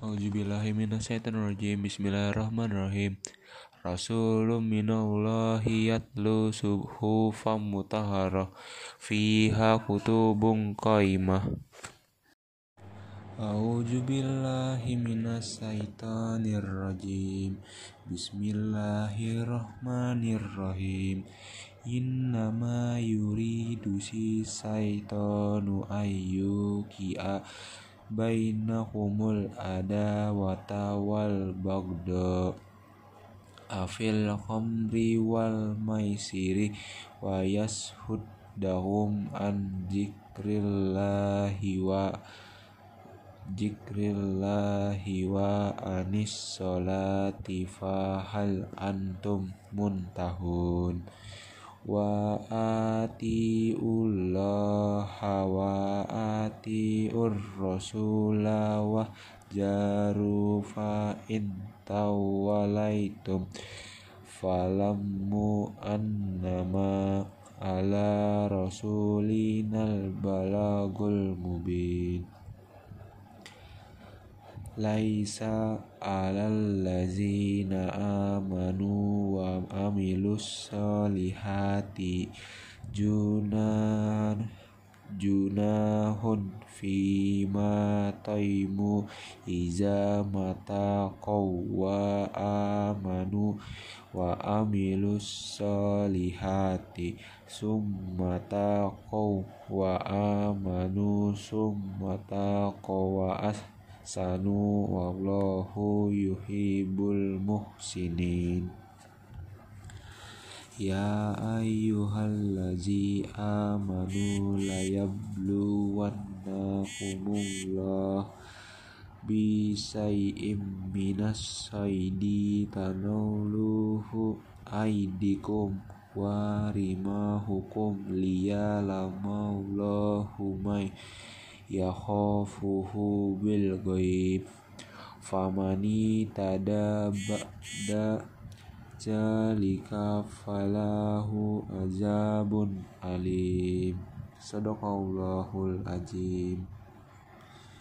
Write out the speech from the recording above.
Auzubillahiminasyaitonirrajim Bismillahirrahmanirrahim. Rasulun minallahi yatlu suhufam mutahharah Fiha kutubun qaimah. Auzubillahiminasyaitonirrajim Bismillahirrahmanirrahim. Innama yuridu si saitonu ayyuki'a bainakumul adawata wal bagda afil khamri wal maisiri wa yashuddahum an zikrillahi wa zikrillahi wa anis solati fahal antum muntahun wa atiullaha wa atiur rasula wa jaru fa in tawalaitum falammu annama ala rasulinal balagul mubin. Laisa alal lazina amanu amilus solihati junan junahun fima taimu iza mata wa amanu wa amilus solihati summata wa amanu summata wa as sanu wallahu yuhibbul muhsinin Ya ayyuhallazi amanu layabluwannakumullah bisay'im minas saidi tanawluhu aidikum wa rimahukum liyalamallahu may yakhafuhu bil ghaib famani tadabada jalika falahu azabun alim. Sadaqallahul azim